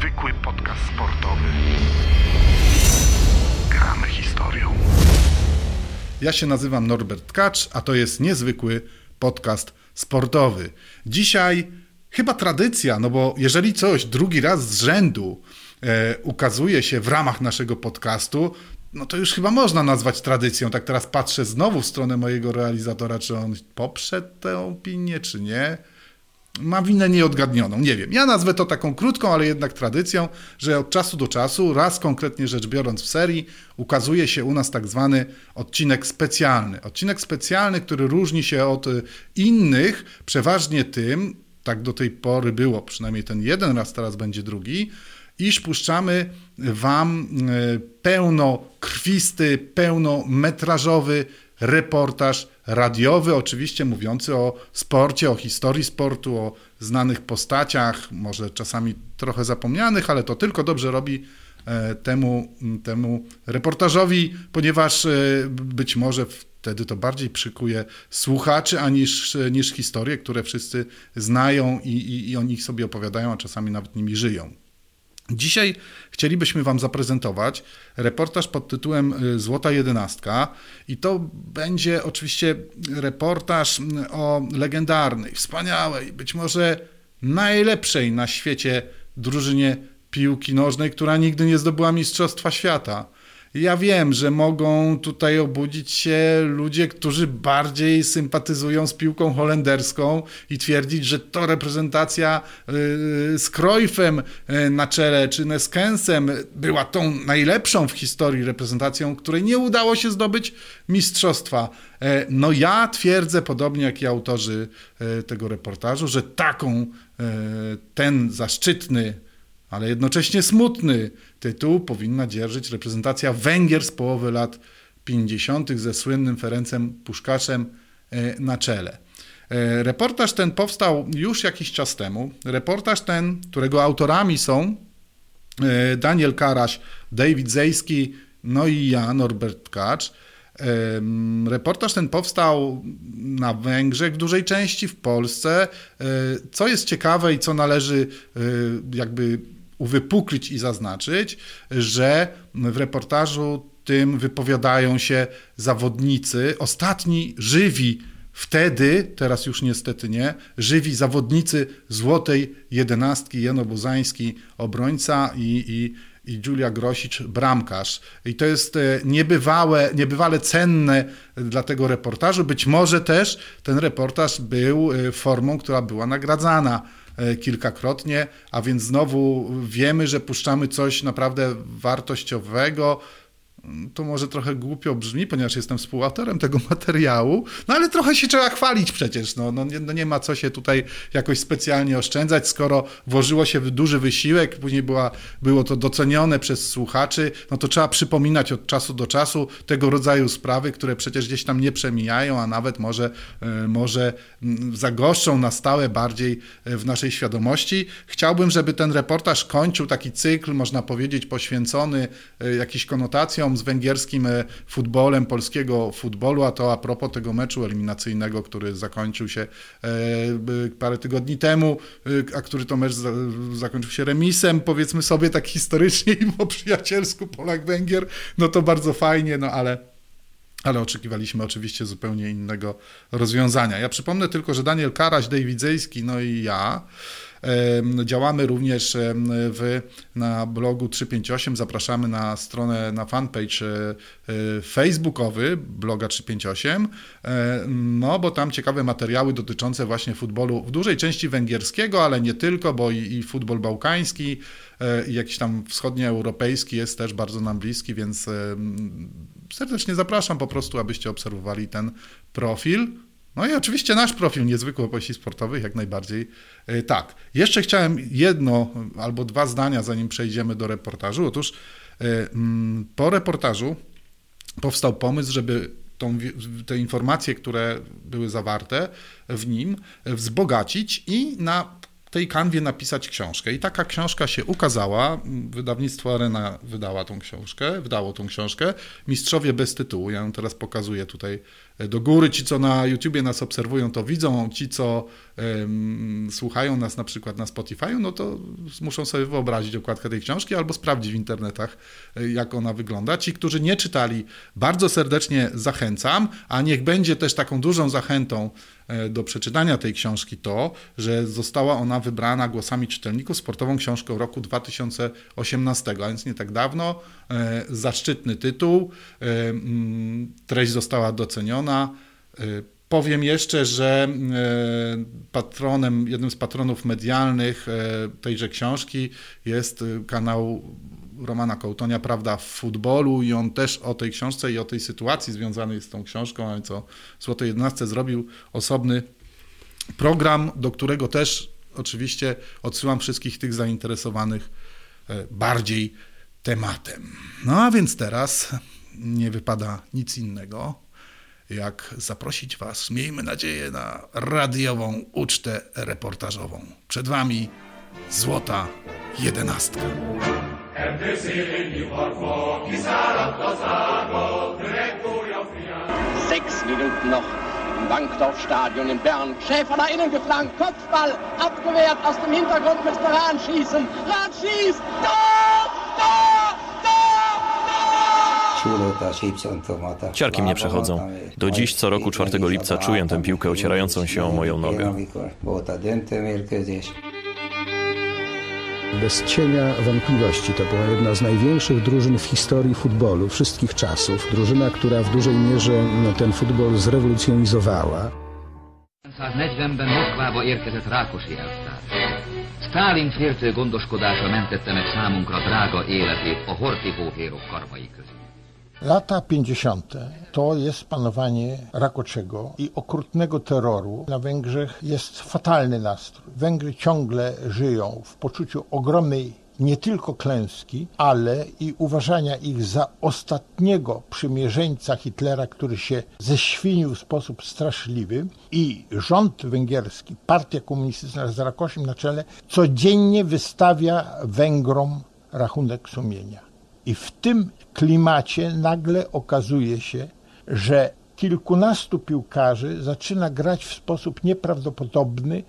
niezwykły podcast sportowy. Gramy historią. Ja się nazywam Norbert Tkacz, a to jest niezwykły podcast sportowy. Dzisiaj chyba tradycja, no bo jeżeli coś drugi raz z rzędu e, ukazuje się w ramach naszego podcastu, no to już chyba można nazwać tradycją. Tak teraz patrzę znowu w stronę mojego realizatora, czy on poprze tę opinię, czy nie. Ma winę nieodgadnioną, nie wiem. Ja nazwę to taką krótką, ale jednak tradycją, że od czasu do czasu, raz konkretnie rzecz biorąc w serii, ukazuje się u nas tak zwany odcinek specjalny. Odcinek specjalny, który różni się od y, innych przeważnie tym, tak do tej pory było, przynajmniej ten jeden raz, teraz będzie drugi, iż puszczamy Wam y, pełnokrwisty, pełnometrażowy reportaż radiowy, oczywiście mówiący o sporcie, o historii sportu, o znanych postaciach, może czasami trochę zapomnianych, ale to tylko dobrze robi e, temu, temu reportażowi, ponieważ e, być może wtedy to bardziej przykuje słuchaczy, aniż niż historie, które wszyscy znają i, i, i o nich sobie opowiadają, a czasami nawet nimi żyją. Dzisiaj chcielibyśmy Wam zaprezentować reportaż pod tytułem y, Złota Jedenastka i to będzie oczywiście reportaż o legendarnej, wspaniałej, być może najlepszej na świecie drużynie piłki nożnej, która nigdy nie zdobyła Mistrzostwa Świata. Ja wiem, że mogą tutaj obudzić się ludzie, którzy bardziej sympatyzują z piłką holenderską i twierdzić, że to reprezentacja y, z Cruyffem y, na czele czy Neskensem była tą najlepszą w historii reprezentacją, której nie udało się zdobyć mistrzostwa. E, no ja twierdzę, podobnie jak i autorzy e, tego reportażu, że taką e, ten zaszczytny ale jednocześnie smutny tytuł powinna dzierżyć reprezentacja Węgier z połowy lat 50. ze słynnym Ferencem Puszkaszem e, na czele. E, reportaż ten powstał już jakiś czas temu. Reportaż ten, którego autorami są e, Daniel Karaś, David Zejski, no i ja, Norbert Kacz. Reportaż ten powstał na Węgrzech, w dużej części w Polsce. Co jest ciekawe i co należy jakby uwypuklić i zaznaczyć, że w reportażu tym wypowiadają się zawodnicy, ostatni żywi wtedy, teraz już niestety nie, żywi zawodnicy złotej jedenastki, Jano Bozański, obrońca i, i i Julia Grosicz, bramkarz. I to jest e, niebywałe, niebywale cenne dla tego reportażu. Być może też ten reportaż był e, formą, która była nagradzana kilkakrotnie, a więc znowu wiemy, że puszczamy coś naprawdę wartościowego, to może trochę głupio brzmi, ponieważ jestem współautorem tego materiału, no ale trochę się trzeba chwalić przecież, no, no, nie, no nie ma co się tutaj jakoś specjalnie oszczędzać, skoro włożyło się w duży wysiłek, później była, było to docenione przez słuchaczy, no to trzeba przypominać od czasu do czasu tego rodzaju sprawy, które przecież gdzieś tam nie przemijają, a nawet może, e, może mm, zagoszczą na stałe bardziej e, w naszej świadomości. Chciałbym, żeby ten reportaż kończył taki cykl, można powiedzieć, poświęcony e, jakiś konotacjom, z węgierskim e, futbolem, polskiego futbolu, a to a propos tego meczu eliminacyjnego, który zakończył się e, parę tygodni temu, e, a który to mecz zakończył się remisem, powiedzmy sobie tak historycznie i po przyjacielsku Polak-Węgier, no to bardzo fajnie, no ale ale oczekiwaliśmy oczywiście zupełnie innego rozwiązania. Ja przypomnę tylko, że Daniel Karaś, David Zejski, no i ja Działamy również w, na blogu 358. Zapraszamy na stronę, na fanpage e, e, facebookowy bloga 358, e, no bo tam ciekawe materiały dotyczące właśnie futbolu w dużej części węgierskiego, ale nie tylko, bo i, i futbol bałkański, i jakiś tam wschodnioeuropejski jest też bardzo nam bliski, więc serdecznie zapraszam po prostu, abyście obserwowali ten profil. No i oczywiście nasz profil niezwykły opowieści sportowych, jak najbardziej e, tak. Jeszcze chciałem jedno albo dwa zdania, zanim przejdziemy do reportażu. Otóż e, mm, po reportażu powstał pomysł, żeby tą, te informacje, które były zawarte w nim, wzbogacić i na tej kanwie napisać książkę. I taka książka się ukazała. Wydawnictwo Arena wydała tą książkę, wydało tą książkę. Mistrzowie bez tytułu. Ja ją teraz pokazuję tutaj do góry. Ci, co na YouTubie nas obserwują, to widzą, ci, co słuchają nas na przykład na Spotify, no to muszą sobie wyobrazić okładkę tej książki albo sprawdzić w internetach, jak ona wygląda. Ci, którzy nie czytali, bardzo serdecznie zachęcam, a niech będzie też taką dużą zachętą E, do przeczytania tej książki to, że została ona wybrana głosami czytelników sportową książką roku 2018, a więc nie tak dawno. E, zaszczytny tytuł, e, treść została doceniona. Powiem jeszcze, że patronem, jednym z patronów medialnych tejże książki jest kanał Romana Kołtonia, Prawda w futbolu i on też o tej książce i o tej sytuacji związanej z tą książką, a więc o Złotej 11 zrobił osobny program, do którego też oczywiście odsyłam wszystkich tych zainteresowanych bardziej tematem. No a więc teraz nie wypada nic innego, jak zaprosić Was, miejmy nadzieję, na radiową ucztę reportażową. Przed Wami Złota Jedenastka. Sechs Minuten noch im Bankdorfstadion in Bern. Schäfer nach innen geflankt, Kopfball, abgewehrt aus dem Hintergrund müsste Rahn schießen. Rahn schießt, Tor, Tor, Ciarki mnie przechodzą. Do dziś co roku 4 lipca czuję tę piłkę ocierającą się o moją nogę. Bez cienia wątpliwości to była jedna z największych drużyn w historii futbolu wszystkich czasów. Drużyna, która w dużej mierze no, ten futbol zrewolucjonizowała. 1940-ben Moszkvába érkezett Rákosi elvtárs. Stalin féltő gondoskodása mentette meg számunkra drága életét a horti hóhérok karmai közül. Lata 50. to jest panowanie Rakoczego i okrutnego terroru. Na Węgrzech jest fatalny nastrój. Węgry ciągle żyją w poczuciu ogromnej nie tylko klęski, ale i uważania ich za ostatniego przymierzeńca Hitlera, który się ześwinił w sposób straszliwy i rząd węgierski, partia komunistyczna z Rakosiem na czele, codziennie wystawia Węgrom rachunek sumienia. I w tym klimacie nagle okazuje się, że kilkunastu piłkarzy zaczyna grać w sposób nieprawdopodobny,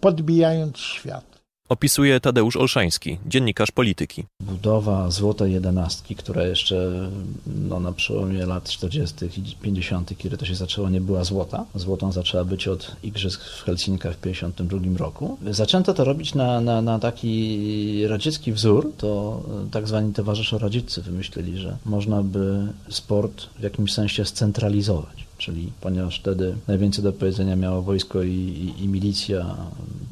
podbijając świat opisuje Tadeusz Olszański, dziennikarz polityki. Budowa złotej jedenastki, która jeszcze no, na przełomie lat 40. i 50., kiedy to się zaczęło, nie była złota. Złotą zaczęła być od Igrzysk w Helsinkach w 52 roku. Zaczęto to robić na, na, na taki radziecki wzór. To tak zwani towarzysze radzieccy wymyślili, że można by sport w jakimś sensie scentralizować czyli ponieważ wtedy najwięcej do powiedzenia miało wojsko i, i, i, milicja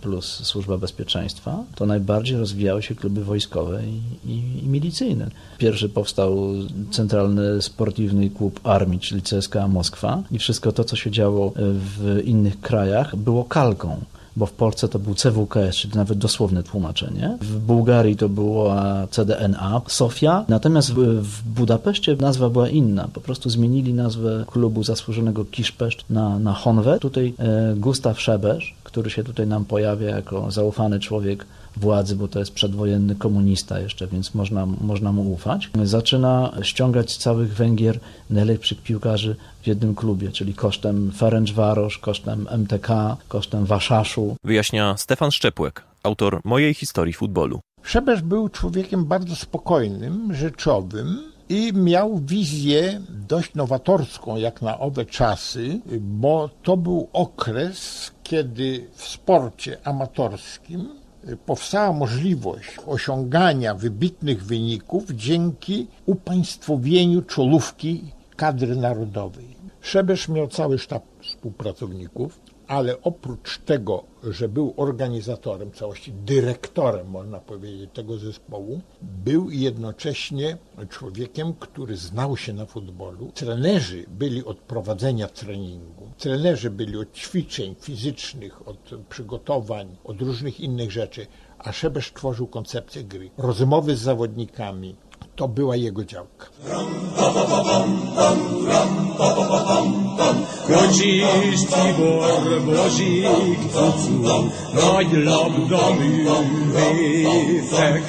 plus służba bezpieczeństwa, to najbardziej rozwijały się kluby wojskowe i, i, milicyjne. Pierwszy powstał Centralny Sportywny Klub Armii, czyli CSKA Moskwa i wszystko to, co się działo w innych krajach było kalką bo w Polsce to był CWKS, czyli nawet dosłowne tłumaczenie. W Bułgarii to była CDNA, Sofia. Natomiast w Budapeszcie nazwa była inna. Po prostu zmienili nazwę klubu zasłużonego Kiszpeszt na, na Honwed. Tutaj e, Gustaw Szebesz, który się tutaj nam pojawia jako zaufany człowiek władzy, bo to jest przedwojenny komunista jeszcze, więc można, można mu ufać. Zaczyna ściągać z całych Węgier najlepszych piłkarzy w jednym klubie, czyli kosztem Ferencvaros, kosztem MTK, kosztem Waszaszu. Wyjaśnia Stefan Szczepłek, autor mojej historii futbolu. Szebesz był człowiekiem bardzo spokojnym, rzeczowym, i miał wizję dość nowatorską jak na owe czasy, bo to był okres, kiedy w sporcie amatorskim powstała możliwość osiągania wybitnych wyników dzięki upaństwowieniu czołówki kadry narodowej. Szebesz miał cały sztab współpracowników, ale oprócz tego, że był organizatorem całości, dyrektorem, można powiedzieć, tego zespołu, był jednocześnie człowiekiem, który znał się na futbolu. Trenerzy byli od prowadzenia treningu, trenerzy byli od ćwiczeń fizycznych, od przygotowań, od różnych innych rzeczy, a Szebesz tworzył koncepcję gry, rozmowy z zawodnikami, to była jego działka. Kocsis Tibor Bozsik cucu, nagy labda művészek,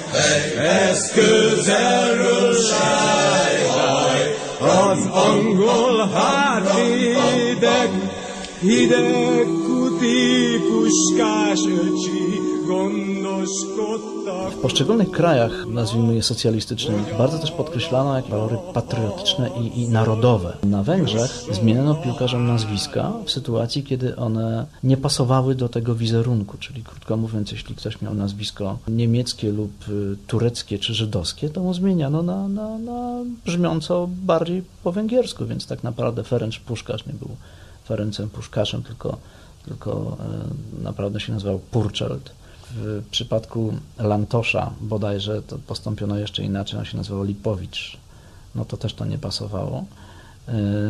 ez közelről sájháj, az angol hátvédek, hideg kuti puskás öcsi. W poszczególnych krajach, nazwijmy je socjalistycznymi, bardzo też podkreślano jak walory patriotyczne i, i narodowe. Na Węgrzech zmieniono piłkarzom nazwiska w sytuacji, kiedy one nie pasowały do tego wizerunku, czyli krótko mówiąc, jeśli ktoś miał nazwisko niemieckie lub y, tureckie czy żydowskie, to mu zmieniano na, na, na brzmiąco bardziej po węgiersku, więc tak naprawdę Ferenc Puszkarz nie był Ferencem Puszkaszem, tylko, tylko e, naprawdę się nazywał Purcell. W przypadku Lantosza bodajże to postąpiono jeszcze inaczej, on się nazywał Lipowicz. No to też to nie pasowało.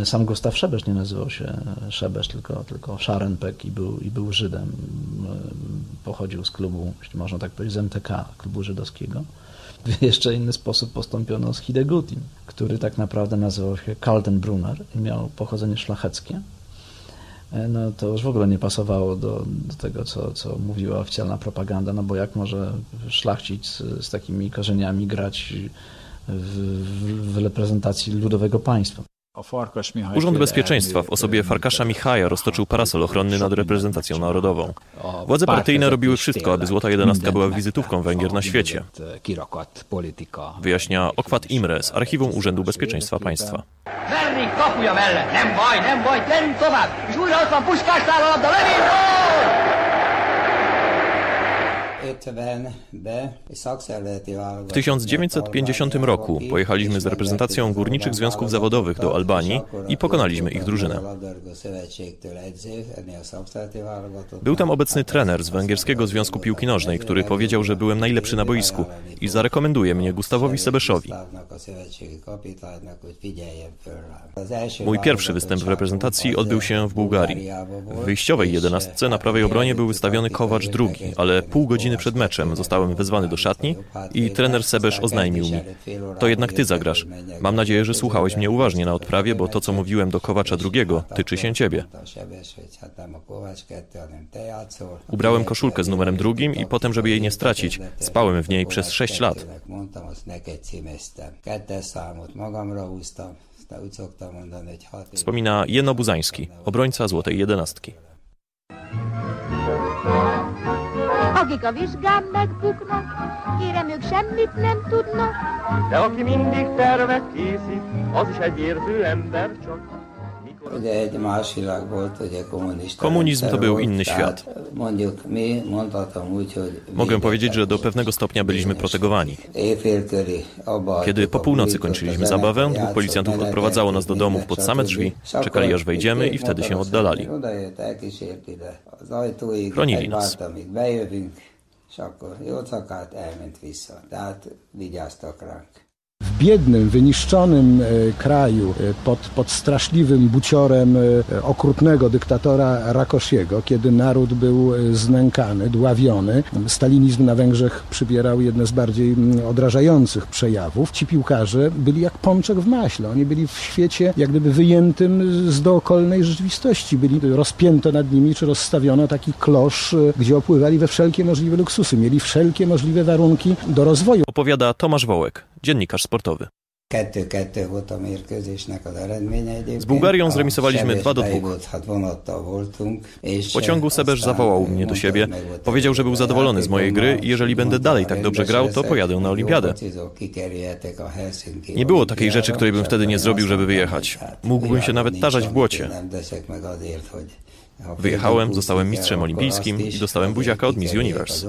E, Sam Gustaw Szebesz nie nazywał się Szebesz, tylko, tylko Szarenpek i był, i był Żydem. E, Pochodził z klubu, jeśli można tak powiedzieć, z MTK, klubu żydowskiego. W jeszcze inny sposób postąpiono z Hidegutim, który tak naprawdę nazywał się Kaltenbrunner i miał pochodzenie szlacheckie no to już w ogóle nie pasowało do, do tego, co, co mówiła oficjalna propaganda, no bo jak może szlachcic z, z takimi korzeniami grać w, w, w reprezentacji ludowego państwa. Urząd Bezpieczeństwa w osobie Farkasza Michaja roztoczył parasol ochronny nad reprezentacją narodową. Władze partyjne robiły wszystko, aby Złota Jedenastka była wizytówką Węgier na świecie. Wyjaśnia Okwat Imre z Archiwum Urzędu Bezpieczeństwa Państwa. Kapuja mellett, nem baj, nem baj, gyerünk tovább, és újra ott van Puskás száll a labda, lövés, gól! W 1950 roku pojechaliśmy z reprezentacją górniczych związków zawodowych do Albanii i pokonaliśmy ich drużynę. Był tam obecny trener z Węgierskiego Związku Piłki Nożnej, który powiedział, że byłem najlepszy na boisku i zarekomenduje mnie Gustawowi Sebeszowi. Mój pierwszy występ w reprezentacji odbył się w Bułgarii. W wyjściowej jedenastce na prawej obronie był wystawiony Kowacz drugi, ale pół godziny przed meczem zostałem wezwany do szatni i trener Sebesz oznajmił mi: To jednak ty zagrasz. Mam nadzieję, że słuchałeś mnie uważnie na odprawie, bo to, co mówiłem do Kowacza drugiego, tyczy się ciebie. Ubrałem koszulkę z numerem drugim i potem, żeby jej nie stracić, spałem w niej przez sześć lat. Wspomina Jeno Buzański, obrońca Złotej Jedenastki. Akik a vizsgán megbuknak, kérem ők semmit nem tudnak. De aki mindig tervet készít, az is egy érző ember csak. Komunizm to był inny świat. Mogę powiedzieć, że do pewnego stopnia byliśmy protegowani. Kiedy po północy kończyliśmy zabawę, dwóch policjantów odprowadzało nas do domów pod same drzwi, czekali aż wejdziemy i wtedy się oddalali. Chronili nas. w biednym, wyniszczonym e, kraju e, pod, pod straszliwym buciorem e, okrutnego dyktatora Rakosiego, kiedy naród był znękany, dławiony, stalinizm na Węgrzech przybierał jedne z bardziej odrażających przejawów. Ci piłkarze byli jak pączek w maśle. Oni byli w świecie jak gdyby wyjętym z dookolnej rzeczywistości. Byli rozpięto nad nimi, czy rozstawiono taki klosz, gdzie opływali we wszelkie możliwe luksusy. Mieli wszelkie możliwe warunki do rozwoju. Opowiada Tomasz Wołek, dziennikarz sportowy. Z Bułgarią zremisowaliśmy 2 do 2. W pociągu Sebesz zawołał mnie do siebie. Powiedział, że był zadowolony z mojej gry i jeżeli będę dalej tak dobrze grał, to pojadę na olimpiadę. Nie było takiej rzeczy, której bym wtedy nie zrobił, żeby wyjechać. Mógłbym się nawet tarzać w błocie. Wyjechałem, zostałem mistrzem olimpijskim i dostałem buziaka od Miss Universe.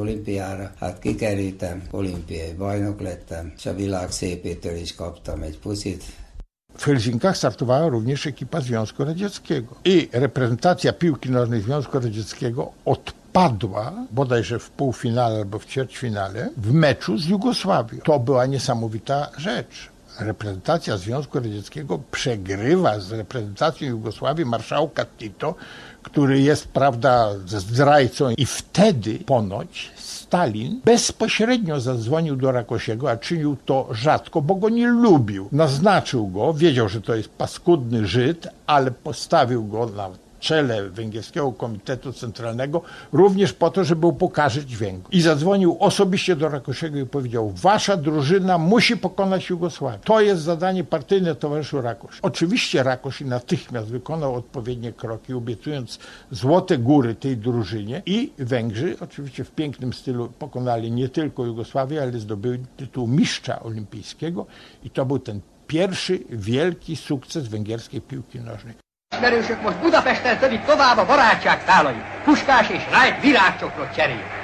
W Helsinkach startowała również ekipa Związku Radzieckiego. I reprezentacja piłki nożnej Związku Radzieckiego odpadła, bodajże w półfinale albo w ćwierćfinale, w meczu z Jugosławią. To była niesamowita rzecz reprezentacja Związku Radzieckiego przegrywa z reprezentacją Jugosławii marszałka Tito, który jest, prawda, zdrajcą i wtedy ponoć Stalin bezpośrednio zadzwonił do Rakosiego, a czynił to rzadko, bo go nie lubił. Naznaczył go, wiedział, że to jest paskudny Żyd, ale postawił go na czele Węgierskiego Komitetu Centralnego, również po to, żeby upokarzyć Węgrów. I zadzwonił osobiście do Rakosiego i powiedział, wasza drużyna musi pokonać Jugosławię. To jest zadanie partyjne towarzyszu Rakosz. Oczywiście Rakosz natychmiast wykonał odpowiednie kroki, obiecując złote góry tej drużynie i Węgrzy oczywiście w pięknym stylu pokonali nie tylko Jugosławię, ale zdobyli tytuł mistrza olimpijskiego i to był ten pierwszy wielki sukces węgierskiej piłki nożnej. Ismerősök most Budapesten törik tovább a barátság tálai. Puskás és Rájt virágcsokrot cserél.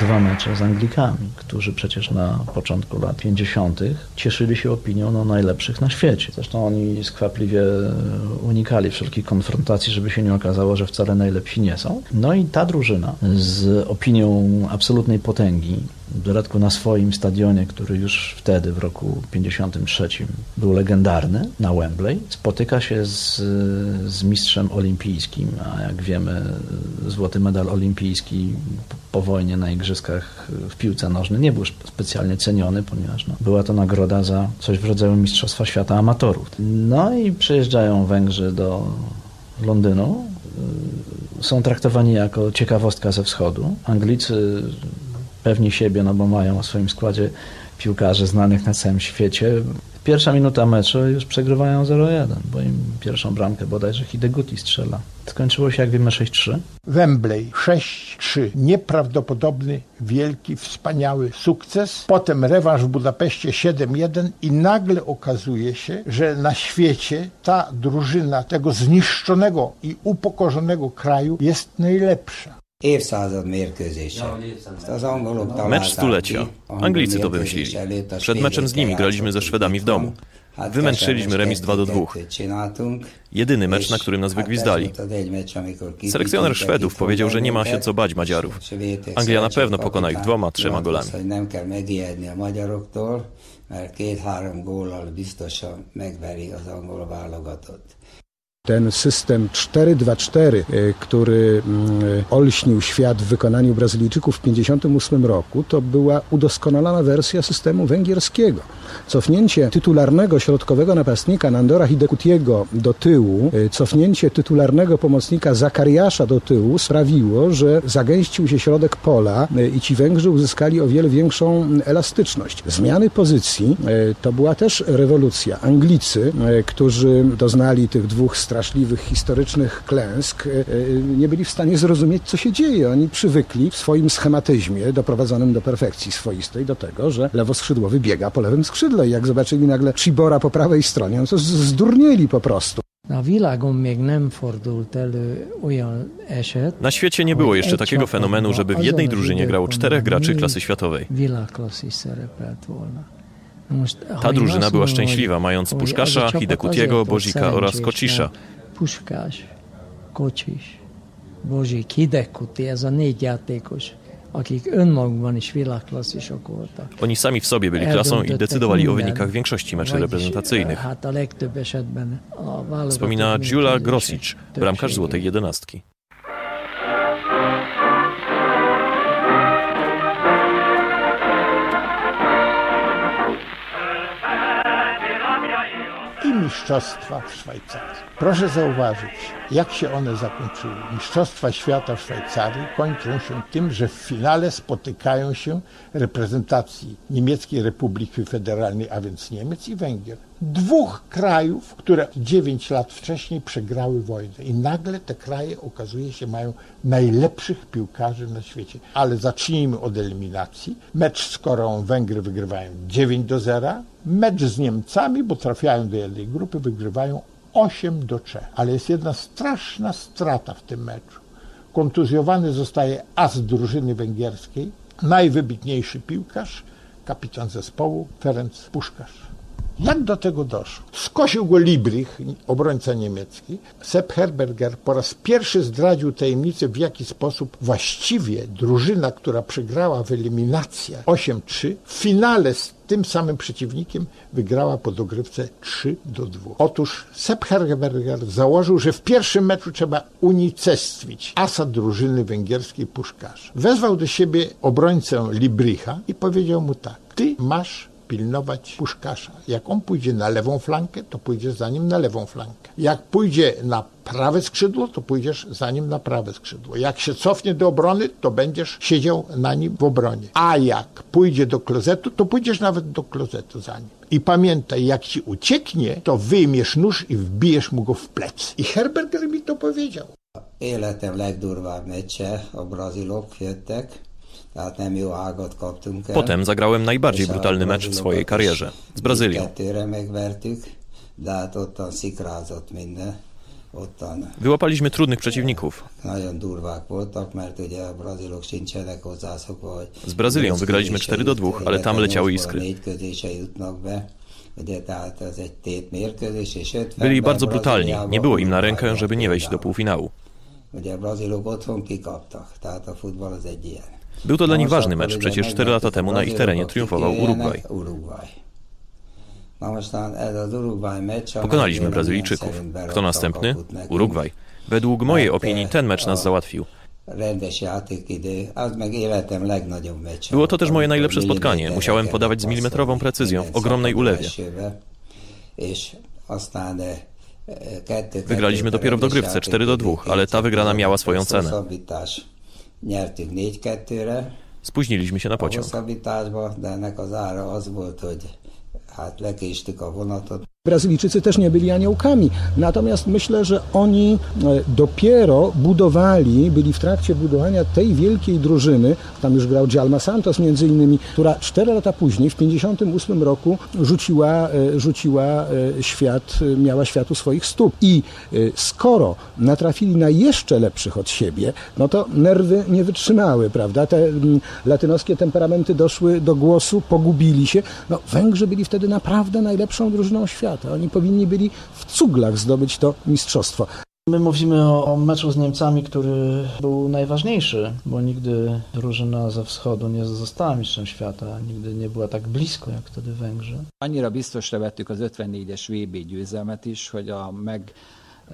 Dwa mecze z Anglikami, którzy przecież na początku lat 50. cieszyli się opinią no, najlepszych na świecie. Zresztą oni skwapliwie unikali wszelkich konfrontacji, żeby się nie okazało, że wcale najlepsi nie są. No i ta drużyna z opinią absolutnej potęgi, w dodatku na swoim stadionie, który już wtedy, w roku 53 był legendarny, na Wembley, spotyka się z, z mistrzem olimpijskim, a jak wiemy złoty medal olimpijski po wojnie na Igrzyskach w piłce nożnej nie był specjalnie ceniony, ponieważ no, była to nagroda za coś w rodzaju Mistrzostwa Świata Amatorów. No i przyjeżdżają Węgrzy do Londynu, są traktowani jako ciekawostka ze wschodu. Anglicy pewni siebie, no bo mają w swoim składzie piłkarzy znanych na całym świecie. Pierwsza minuta meczu już przegrywają 0-1, bo im pierwszą bramkę bodajże Hideguti strzela. Skończyło się, jak wiemy, 6-3. Wembley 6-3. Nieprawdopodobny, wielki, wspaniały sukces. Potem rewanż w Budapeszcie 7-1 i nagle okazuje się, że na świecie ta drużyna tego zniszczonego i upokorzonego kraju jest najlepsza. Mecz stulecia. Anglicy to wymyślili. Przed meczem z nimi graliśmy ze Szwedami w domu. Wymęczyliśmy remis 2 do 2. Jedyny mecz, na którym nas wygwizdali. Selekcjoner Szwedów powiedział, że nie ma się co bać Madziarów. Anglia na pewno pokona ich dwoma, trzema golami. mert két-három góllal biztosan megveri az angol válogatott. Ten system 4-2-4, który olśnił świat w wykonaniu Brazylijczyków w 1958 roku, to była udoskonalona wersja systemu węgierskiego. Cofnięcie tytularnego środkowego napastnika Nandora Hidekutiego do tyłu, cofnięcie tytularnego pomocnika Zakariasza do tyłu sprawiło, że zagęścił się środek pola i ci Węgrzy uzyskali o wiele większą elastyczność. Zmiany pozycji to była też rewolucja. Anglicy, którzy doznali tych dwóch straszliwych historycznych klęsk, nie byli w stanie zrozumieć, co się dzieje. Oni przywykli w swoim schematyzmie, doprowadzonym do perfekcji swoistej, do tego, że lewoskrzydłowy biega po lewym skrzydle. I jak zobaczyli nagle Chibora po prawej stronie, no to zdurnieli po prostu. Na świecie nie było jeszcze takiego fenomenu, żeby w jednej drużynie grało czterech graczy klasy światowej. Ta drużyna była szczęśliwa, mając Puszkasza, Hidekutiego, Bozika oraz Kocisza. Puskás, Kocsis, Bozsik, Hidekuti, ez a négy játékos, akik önmagukban is világklasszisok voltak. Oni sami w sobie byli klasą i decydowali o wynikach większości meczy reprezentacyjnych. Wspomina Gyula Grosic, bramkarz Złotej Jedenastki. I mistrzostwa w Szwajcarii. Proszę zauważyć, jak się one zakończyły. Mistrzostwa świata w Szwajcarii kończą się tym, że w finale spotykają się reprezentacji Niemieckiej Republiki Federalnej, a więc Niemiec i Węgier. Dwóch krajów, które 9 lat wcześniej przegrały wojnę. I nagle te kraje, okazuje się, mają najlepszych piłkarzy na świecie. Ale zacznijmy od eliminacji. Mecz z Koreą Węgry wygrywają 9 do 0. Mecz z Niemcami, bo trafiają do jednej grupy, wygrywają 8 do 3. Ale jest jedna straszna strata w tym meczu. Kontuzjowany zostaje as drużyny węgierskiej, najwybitniejszy piłkarz, kapitan zespołu Ferenc Puszkarz. Jak do tego doszło? Skosił go Librich, obrońca niemiecki. Sepp Herberger po raz pierwszy zdradził tajemnicę, w jaki sposób właściwie drużyna, która przegrała w eliminacjach 8-3, w finale z tym samym przeciwnikiem wygrała po dogrywce 3 do 2. Otóż Sepp Herberger założył, że w pierwszym meczu trzeba unicestwić asa drużyny węgierskiej Puszkarz. Wezwał do siebie obrońcę Libricha i powiedział mu tak, ty masz pilnować Puszkasza. Jak on pójdzie na lewą flankę, to pójdziesz za nim na lewą flankę. Jak pójdzie na prawe skrzydło, to pójdziesz za nim na prawe skrzydło. Jak się cofnie do obrony, to będziesz siedział na nim w obronie. A jak pójdzie do klozetu, to pójdziesz nawet do klozetu za nim. I pamiętaj, jak ci ucieknie, to wyjmiesz nóż i wbijesz mu go w plec. I Herberger mi to powiedział. Életem legdurvább meccse, a brazilok jöttek, Potem zagrałem najbardziej brutalny mecz w swojej karierze z Brazylią. Wyłapaliśmy trudnych przeciwników. Z Brazylią wygraliśmy 4 do 2, ale tam leciały iskry. Négy közése jutnak be. Ugye, tehát ez egy tét mérkőzés, és 50 Byli bardzo brutalni. Nie było im na rękę, żeby nie wejść do półfinału. Ugye a brazilok otthon kikaptak, tehát a futball az egy ilyen. Był to dla nich ważny mecz, przecież 4 lata temu na ich terenie triumfował Urugwaj. Pokonaliśmy Brazylijczyków. Kto następny? Urugwaj. Według mojej opinii ten mecz nas załatwił. Było to też moje najlepsze spotkanie. Musiałem podawać z milimetrową precyzją, w ogromnej ulewie. e, Wygraliśmy dopiero w dogrywce 4 do 2, ale ta wygrana miała swoją cenę. Nyertük 4-2-re. Spóźniliśmy się na a hosszabbításba, de ennek az ára az volt, hogy hát lekéstük a vonatot. Brazylijczycy też nie byli aniołkami. Natomiast myślę, że oni e, dopiero budowali, byli w trakcie budowania tej wielkiej drużyny, tam już grał Djalma Santos między innymi, która cztery lata później, w 58 roku rzuciła, e, rzuciła e, świat, miała światu swoich stóp. I skoro natrafili na jeszcze lepszych od siebie, no to nerwy nie wytrzymały, prawda? Te latynoskie temperamenty doszły do głosu, pogubili się. No, Węgrzy byli wtedy naprawdę najlepszą drużyną świata. Oni powinni byli w cuglach zdobyć to mistrzostwo. My mówimy o, o meczu z Niemcami, który był najważniejszy, bo nigdy drużyna ze wschodu nie została mistrzem świata, nigdy nie była tak blisko jak wtedy Węgrzy. Annyira biztosra vettük az 54-es VB győzelmet is, hogy a meg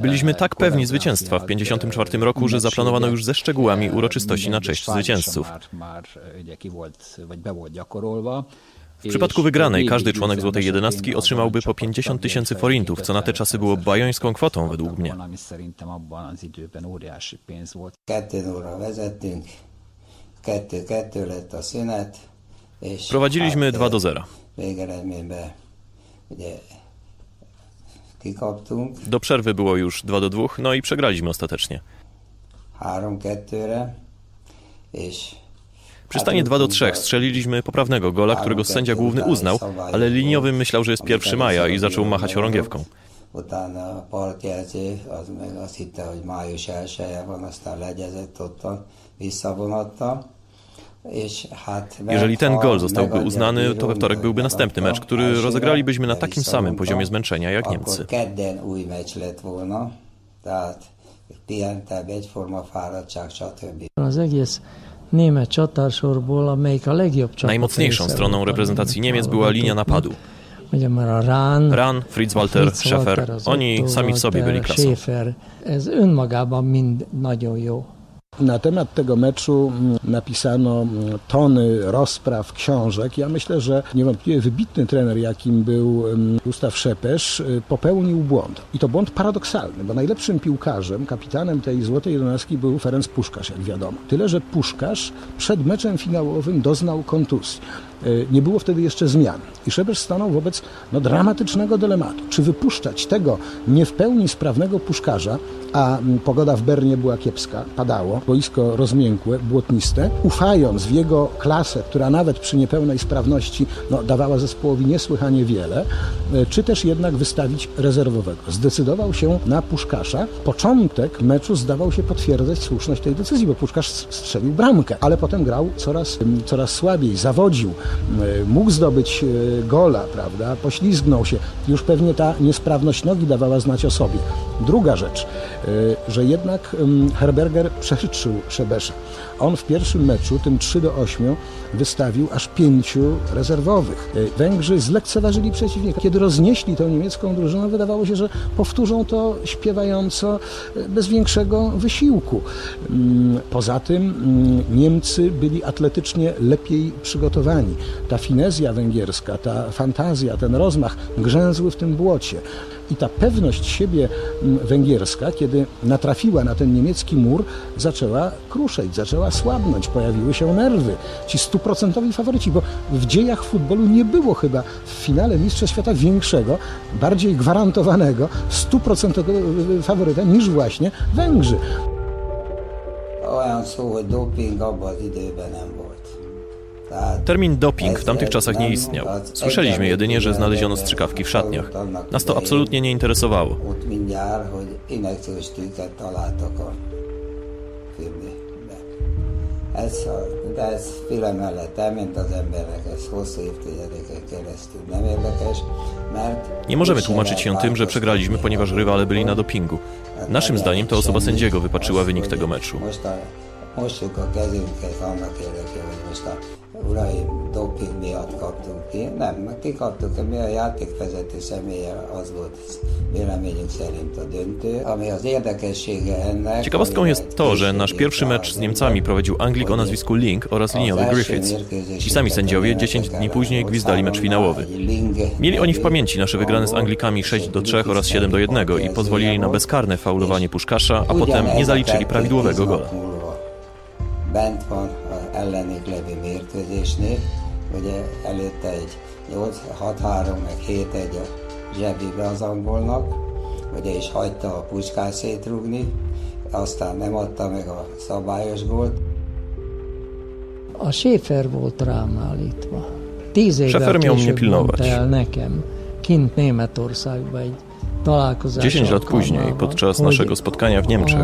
Byliśmy tak pewni zwycięstwa w 54 roku, że zaplanowano już ze szczegółami uroczystości na cześć zwycięzców. W przypadku wygranej każdy członek Złotej Jedenastki otrzymałby po 50 tysięcy forintów, co na te czasy było bajońską kwotą według mnie. Prowadziliśmy 2 do 0. végeredményben ugye kikaptunk Do przerwy było już 2 do 2, no i przegraliśmy ostatecznie. 3-2-re, és Przy stanie 2 do 3 strzeliliśmy poprawnego gola, którego sędzia główny uznał, ale liniowy myślał, że jest 1 maja i zaczął machać chorągiewką. utána a partjelző, az meg azt hitte, hogy május 1 van, aztán legyezett ottan, visszavonatta. És hát Jeżeli ten gol zostałby uznany, to we wtorek byłby następny mecz, który rozegralibyśmy na takim samym poziomie zmęczenia jak Niemcy. Akkor kedden új meccs lett volna, tehát pihentebb, egyforma fáradtság, stb. Az egész Najmocniejszą stroną reprezentacji Niemiec była linia napadu. Ran, Fritz Walter, Schäfer, oni sami w sobie byli klasą. Na temat tego meczu mm, napisano mm, tony rozpraw, książek. Ja myślę, że niewątpliwie wybitny trener, jakim był mm, Gustaw Szepesz, y, popełnił błąd. I to błąd paradoksalny, bo najlepszym piłkarzem, kapitanem tej złotej jedenastki był Ferenc Puszkarz, jak wiadomo. Tyle, że Puszkarz przed meczem finałowym doznał kontuzji. Y, Nie było wtedy jeszcze zmian. I Szepesz stanął wobec no, dramatycznego dylematu. Czy wypuszczać tego nie w pełni sprawnego Puszkarza, a pogoda w Bernie była kiepska, padało, boisko rozmiękłe, błotniste, ufając w jego klasę, która nawet przy niepełnej sprawności no, dawała zespołowi niesłychanie wiele, e, czy też jednak wystawić rezerwowego. Zdecydował się na Puszkasza. Początek meczu zdawał się potwierdzać słuszność tej decyzji, bo Puszkasz strzelił bramkę, ale potem grał coraz, coraz słabiej, zawodził, e, mógł zdobyć e, gola, prawda, poślizgnął się. Już pewnie ta niesprawność nogi dawała znać o sobie. Druga rzecz, e, że jednak Herberger przehytrzył Szebesza. On w pierwszym meczu, tym 3 do 8, wystawił aż pięciu rezerwowych. E, Węgrzy zlekceważyli przeciwnika. Kiedy roznieśli tą niemiecką drużynę, wydawało się, że powtórzą to śpiewająco, e, bez większego wysiłku. Mm, Poza tym mm, Niemcy byli atletycznie lepiej przygotowani. Ta finezja węgierska, ta fantazja, ten rozmach grzęzły w tym błocie. I ta pewność siebie mm, węgierska, kiedy natrafiła na ten niemiecki mur, zaczęła kruszeć, zaczęła słabnąć, pojawiły się nerwy. Ci stuprocentowi faworyci, bo w dziejach futbolu nie było chyba w finale Mistrzostw Świata większego, bardziej gwarantowanego, stuprocentowego faworyta niż właśnie Węgrzy. Olyan szó, hogy doping abban az időben nem. Termin doping w tamtych czasach nie istniał. Słyszeliśmy jedynie, że znaleziono strzykawki w szatniach. Nas to absolutnie nie interesowało. Nie możemy tłumaczyć się tym, że przegraliśmy, ponieważ rywale byli na dopingu. Naszym zdaniem to osoba sędziego wypatrzyła wynik tego meczu. Most a, a kezünket annak érdekében, hogy most a uraim doping miatt kaptunk ki. Nem, kikaptuk, mi a játékvezető személye az volt véleményünk szerint a döntő, ami az érdekessége ennek... Ciekawostką jest to, że nasz pierwszy mecz z Niemcami prowadził Anglik o nazwisku Link oraz liniowy Griffiths. Ci sami sędziowie 10 dni później gwizdali mecz finałowy. Mieli oni w pamięci nasze wygrane z Anglikami 6 do 3 oraz 7 do 1 i pozwolili na bezkarne faulowanie Puszkasza, a potem nie zaliczyli prawidłowego gola. Bent van az ellenük levő mérkőzésnél, ugye előtte egy 8-6-3, meg 7-1 a zsebébe az angolnak, ugye és hagyta a puskát szétrugni, aztán nem adta meg a szabályos gólt. A Schäfer volt rám állítva. Tíz évvel Schäfer később mondta el nekem, kint Németországba egy 10 lat później, podczas naszego spotkania w Niemczech,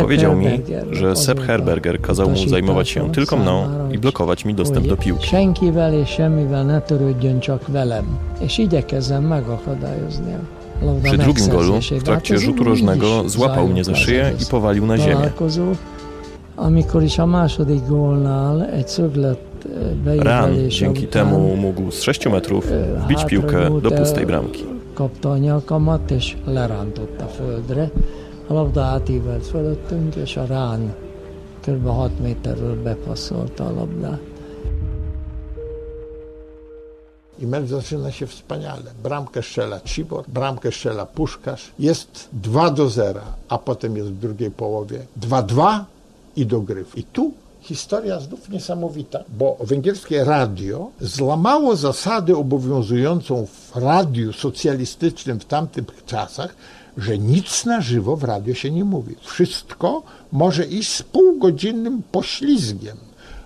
powiedział mi, że Sepp Herberger kazał mu zajmować się tylko mną i blokować mi dostęp do piłki. Przy drugim golu, w trakcie rzutu rożnego, złapał mnie za szyję i powalił na ziemię. szöglet e, Ran dzięki temu mógł z 6 metrów wbić piłkę do pustej bramki. Kapta a nyakamat, és lerántotta földre. A labda átívelt fölöttünk, és a rán kb. 6 méterről bepasszolta a labdát. I mecz zaczyna się wspaniale. Bramkę strzela Cibor, bramkę strzela Puszkarz. Jest 2 do 0, a potem jest w drugiej połowie 2-2 i dogryw. I tu historia znów niesamowita, bo węgierskie radio złamało zasady obowiązującą w radiu socjalistycznym w tamtych czasach, że nic na żywo w radio się nie mówi. Wszystko może iść z półgodzinnym poślizgiem.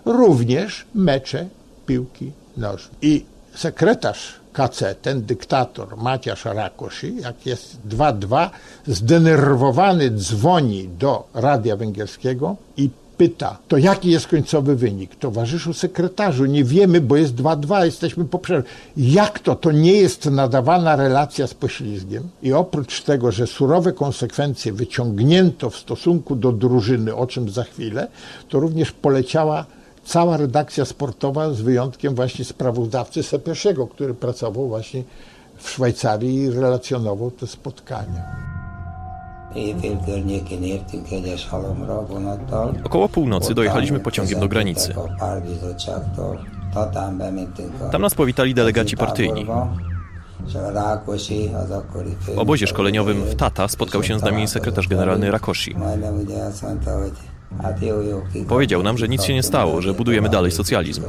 Również mecze piłki nożnej. I sekretarz KC, ten dyktator Maciasz Rakoszy, jak jest 2-2, zdenerwowany dzwoni do radia węgierskiego i pyta, to jaki jest końcowy wynik? Towarzyszu sekretarzu, nie wiemy, bo jest 2-2, jesteśmy po przerwie. Jak to? To nie jest nadawana relacja z poślizgiem. I oprócz tego, że surowe konsekwencje wyciągnięto w stosunku do drużyny, o czym za chwilę, to również poleciała cała redakcja sportowa z wyjątkiem właśnie sprawozdawcy Sepieszego, który pracował właśnie w Szwajcarii i relacjonował te spotkania. Około północy dojechaliśmy pociągiem do granicy. Tam nas powitali delegaci partyjni. W obozie szkoleniowym w Tata spotkał się z nami sekretarz generalny Rakosi. Powiedział nam, że nic się nie stało, że budujemy dalej socjalizm.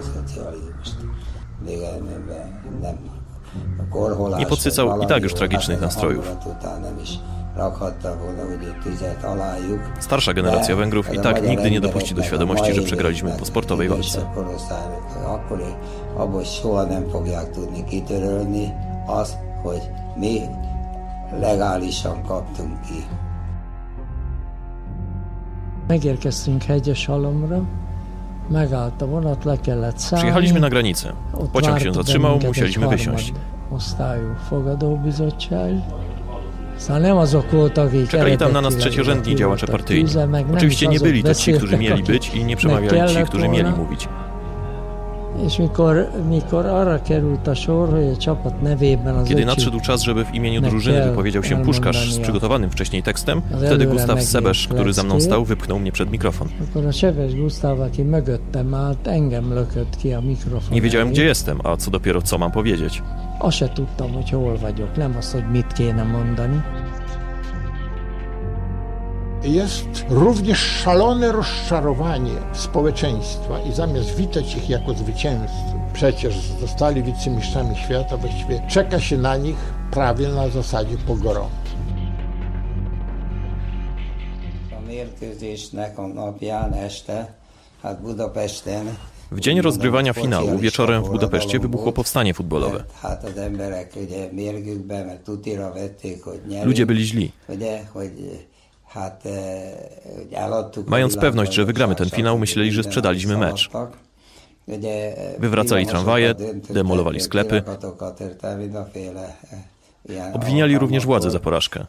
Nie podsycał i tak już tragicznych nastrojów. Starsza generacja Węgrów i tak nigdy nie dopuści do świadomości, że przegraliśmy po sportowej walce. Akkor abból soha nem fogják tudni kitörölni azt, hogy mi legálisan kaptunk ki. Megérkeztünk Hegyeshalomra, megállt a vonat, le kellett szállni. Przyjechaliśmy na granicę. Pociąg się zatrzymał, musieliśmy wysiąść. harmadosztályú fogadóbizottság. Czekali tam na nas trzeciorzędni działacze partyjni. Oczywiście nie byli to ci, którzy mieli być i nie przemawiali ci, którzy mieli mówić. Kiedy nadszedł czas, żeby w imieniu drużyny wypowiedział się puszkarz z przygotowanym wcześniej tekstem, wtedy Gustaw Sebesz, który za mną stał, wypchnął mnie przed mikrofon. mikrofon Nie wiedziałem, gdzie jestem, a co dopiero co mam powiedzieć. Azt se tudtam, hogy hol vagyok, nem azt, hogy mit kéne mondani. Jest również szalone rozczarowanie społeczeństwa i zamiast witać ich jako zwycięzców, przecież zostali wicemistrzami świata, właściwie czeka się na nich prawie na zasadzie pogromu. A mérkőzésnek a napján este, hát Budapesten W dzień rozgrywania finału wieczorem w Budapeszcie wybuchło powstanie futbolowe. Ludzie byli źli. Mając pewność, że wygramy ten finał, myśleli, że sprzedaliśmy mecz. Wywracali tramwaje, demolowali sklepy. Obwiniali również władzę za porażkę.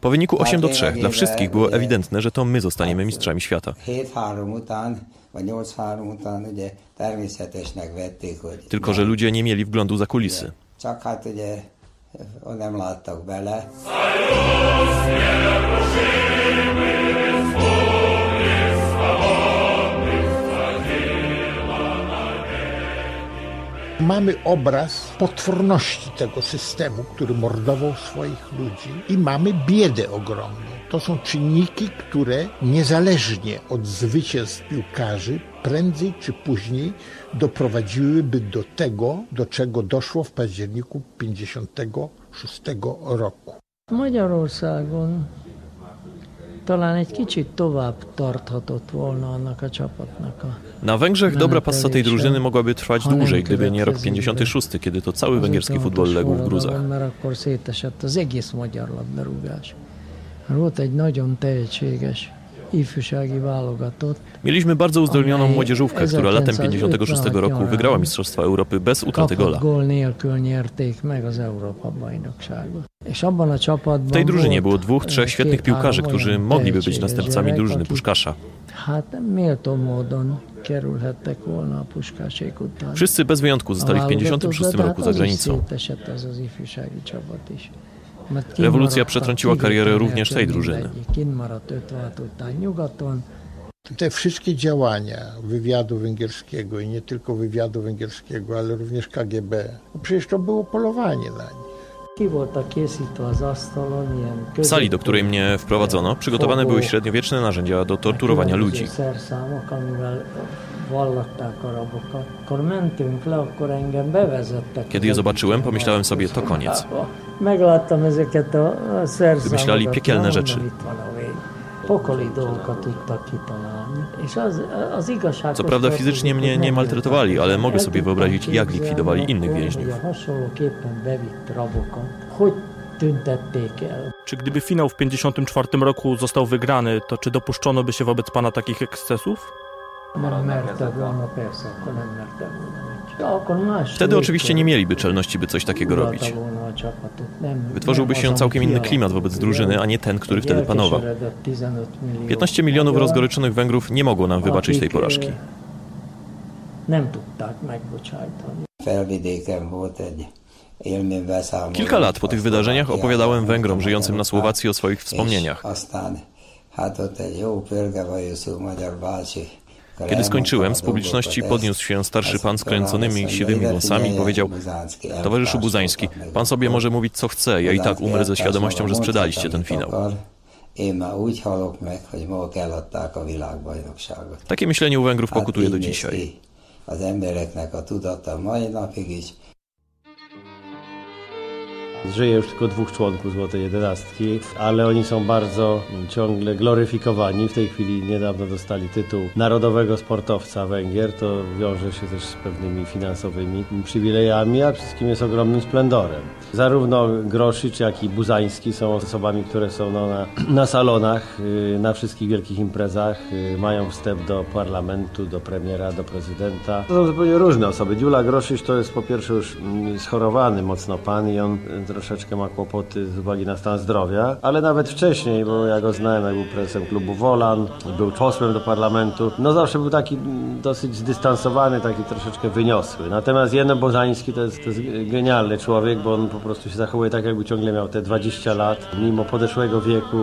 Po wyniku Hát 8 do 3 dla wszystkich było ewidentne, że to my zostaniemy mistrzami świata. 7-3 után, vagy 8-3 után ugye természetesnek vették, hogy Tylko, że ludzie nie mieli wglądu za kulisy. nem láttak bele. Mamy obraz potworności tego systemu, który mordował swoich ludzi i mamy biedę ogromną. To są czynniki, które niezależnie od zwycięstw piłkarzy prędzej czy później doprowadziłyby do tego, do czego doszło w październiku 1956 roku. Magyarországon talán egy kicsit tovább tarthatott volna annak a csapatnak a Na Węgrzech dobra passa tej drużyny mogłaby trwać dłużej, gdyby nie rok következik be 56, kiedy to cały węgierski 56-os futbol legł w gruzach. válogatott, Mieliśmy bardzo uzdolnioną młodzieżówkę, która latem 56 roku 1956 wygrała Mistrzostwa Europy bez utraty gola. W tej drużynie było dwóch, trzech świetnych piłkarzy, którzy mogliby być następcami drużyny Puszkasza. Hát méltó módon Wszyscy bez wyjątku zostali w 56 roku za granicą. Rewolucja przetrąciła karierę również tej drużyny. mindegyik. Kint maradt 56 után nyugaton, Te wszystkie działania wywiadu węgierskiego i nie tylko wywiadu węgierskiego, ale również KGB, przecież to było polowanie na nich. W sali, do której mnie wprowadzono, przygotowane były średniowieczne narzędzia do torturowania ludzi. Kiedy je zobaczyłem, pomyślałem sobie, to koniec. A szerszámokat. Wymyślali piekielne rzeczy. Pokoli dolgokat tudtak kitalálni. És az, az Co prawda fizycznie mnie nie maltretowali, ale mogę sobie wyobrazić, jak likwidowali innych więźniów. hasonlóképpen bevitt rabokat, hogy. Czy gdyby finał w 54 roku został wygrany, to czy dopuszczono by się wobec pana takich ekscesów? Wtedy oczywiście nie mieliby czelności, by coś takiego robić. Wytworzyłby się całkiem inny klimat wobec drużyny, a nie ten, który wtedy panował. Elkeseredett 15 millió 15 milionów rozgoryczonych Węgrów nie mogło nam wybaczyć tej porażki. Élménybeszámoló. Kilka lat po tych wydarzeniach opowiadałem Węgrom żyjącym na Słowacji o swoich wspomnieniach. Kiedy skończyłem, z publiczności podniósł się starszy pan z kręconymi siwymi włosami i powiedział Towarzyszu Buzański, pan sobie może mówić co chce, ja i tak umrę ze świadomością, że sprzedaliście ten finał. Takie myślenie u Węgrów pokutuje do dzisiaj. Az embereknek a tudata mai napig is. Żyje już tylko dwóch członków Złotej Jedenastki, ale oni są bardzo ciągle gloryfikowani. W tej chwili niedawno dostali tytuł Narodowego Sportowca Węgier. To wiąże się też z pewnymi finansowymi przywilejami, a wszystkim jest ogromnym splendorem. Zarówno Groszyc, jak i Buzański są osobami, które są no, na, na salonach, y, na wszystkich wielkich imprezach, y, mają wstęp do parlamentu, do premiera, do prezydenta. To są zupełnie różne osoby. Dziula Groszyc to jest po pierwsze już mm, schorowany mocno pan i on troszeczkę ma kłopoty z uwagi na stan zdrowia, ale nawet wcześniej, bo ja go znałem, jak był prezesem klubu Wolan, był posłem do parlamentu, no zawsze był taki dosyć zdystansowany, taki troszeczkę wyniosły. Natomiast Jeno Bożański to jest, to jest genialny człowiek, bo on po prostu się zachowuje tak, jakby ciągle miał te 20 lat, mimo podeszłego wieku,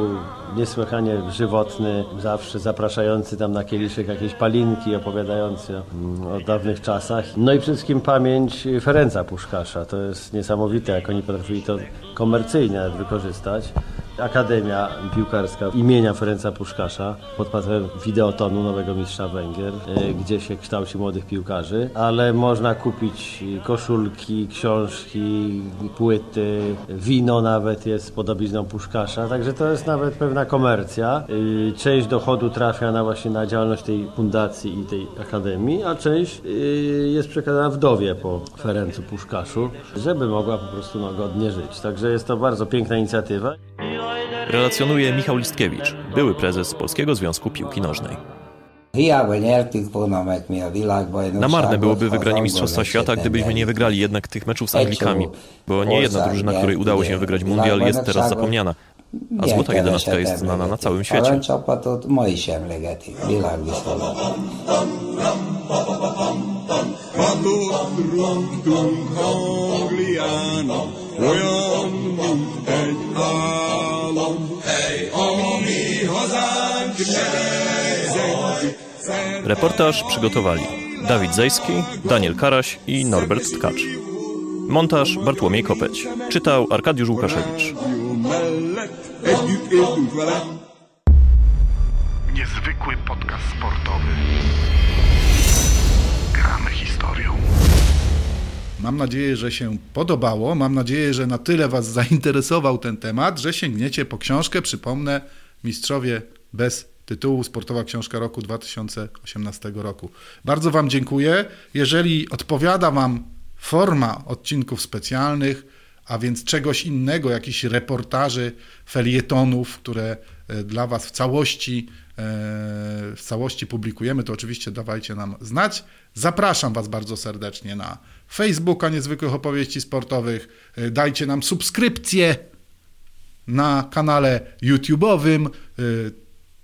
niesłychanie żywotny, zawsze zapraszający tam na kieliszek jakieś palinki, opowiadający o, mm, o dawnych czasach. No i przede wszystkim pamięć Ferenca Puszkasza. To jest niesamowite, jak oni potrafili to komercyjnie wykorzystać. Akademia Piłkarska imienia Ferenca Puszkasza pod patronem Wideotonu, nowego mistrza Węgier, e, gdzie się kształci młodych piłkarzy, ale można kupić koszulki, książki, płyty, wino nawet jest podobizną Puszkasza, także to jest nawet pewna komercja. E, część dochodu trafia na właśnie na działalność tej fundacji i tej akademii, a część e, jest przekazana wdowie po Ferencu Puszkaszu, żeby mogła po prostu no, godnie żyć. Także jest to bardzo piękna inicjatywa. Relacjonuje Michał Listkiewicz, były prezes Polskiego Związku Piłki Nożnej. Na marne byłoby wygranie Mistrzostwa Świata, gdybyśmy nie wygrali jednak tych meczów z Anglikami, bo nie jedna drużyna, której udało się wygrać mundial, jest teraz zapomniana. A złota jedenastka jest znana na całym świecie. olyan, mint egy álom, hely, ami mi hazánk Reportaż przygotowali Dawid Zejski, Daniel Karaś i Norbert Tkacz. Montaż Bartłomiej Kopeć. Czytał Arkadiusz Łukaszewicz. Niezwykły podcast sportowy. Gramy historią. Mam nadzieję, że się podobało. Mam nadzieję, że na tyle Was zainteresował ten temat, że sięgniecie po książkę. Przypomnę, Mistrzowie bez tytułu Sportowa Książka Roku 2018 roku. Bardzo Wam dziękuję. Jeżeli odpowiada Wam forma odcinków specjalnych, a więc czegoś innego, jakichś reportaży, felietonów, które e, dla Was w całości, e, w całości publikujemy, to oczywiście dawajcie nam znać. Zapraszam Was bardzo serdecznie na Facebooka Niezwykłych Opowieści Sportowych. E, dajcie nam subskrypcję na kanale YouTube'owym.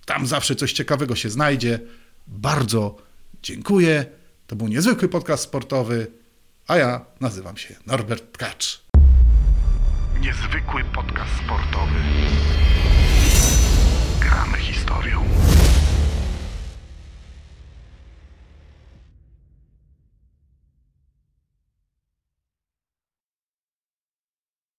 Tam zawsze coś ciekawego się znajdzie. Bardzo dziękuję. To był niezwykły podcast sportowy, a ja nazywam się Norbert Tkacz. Niezwykły podcast sportowy.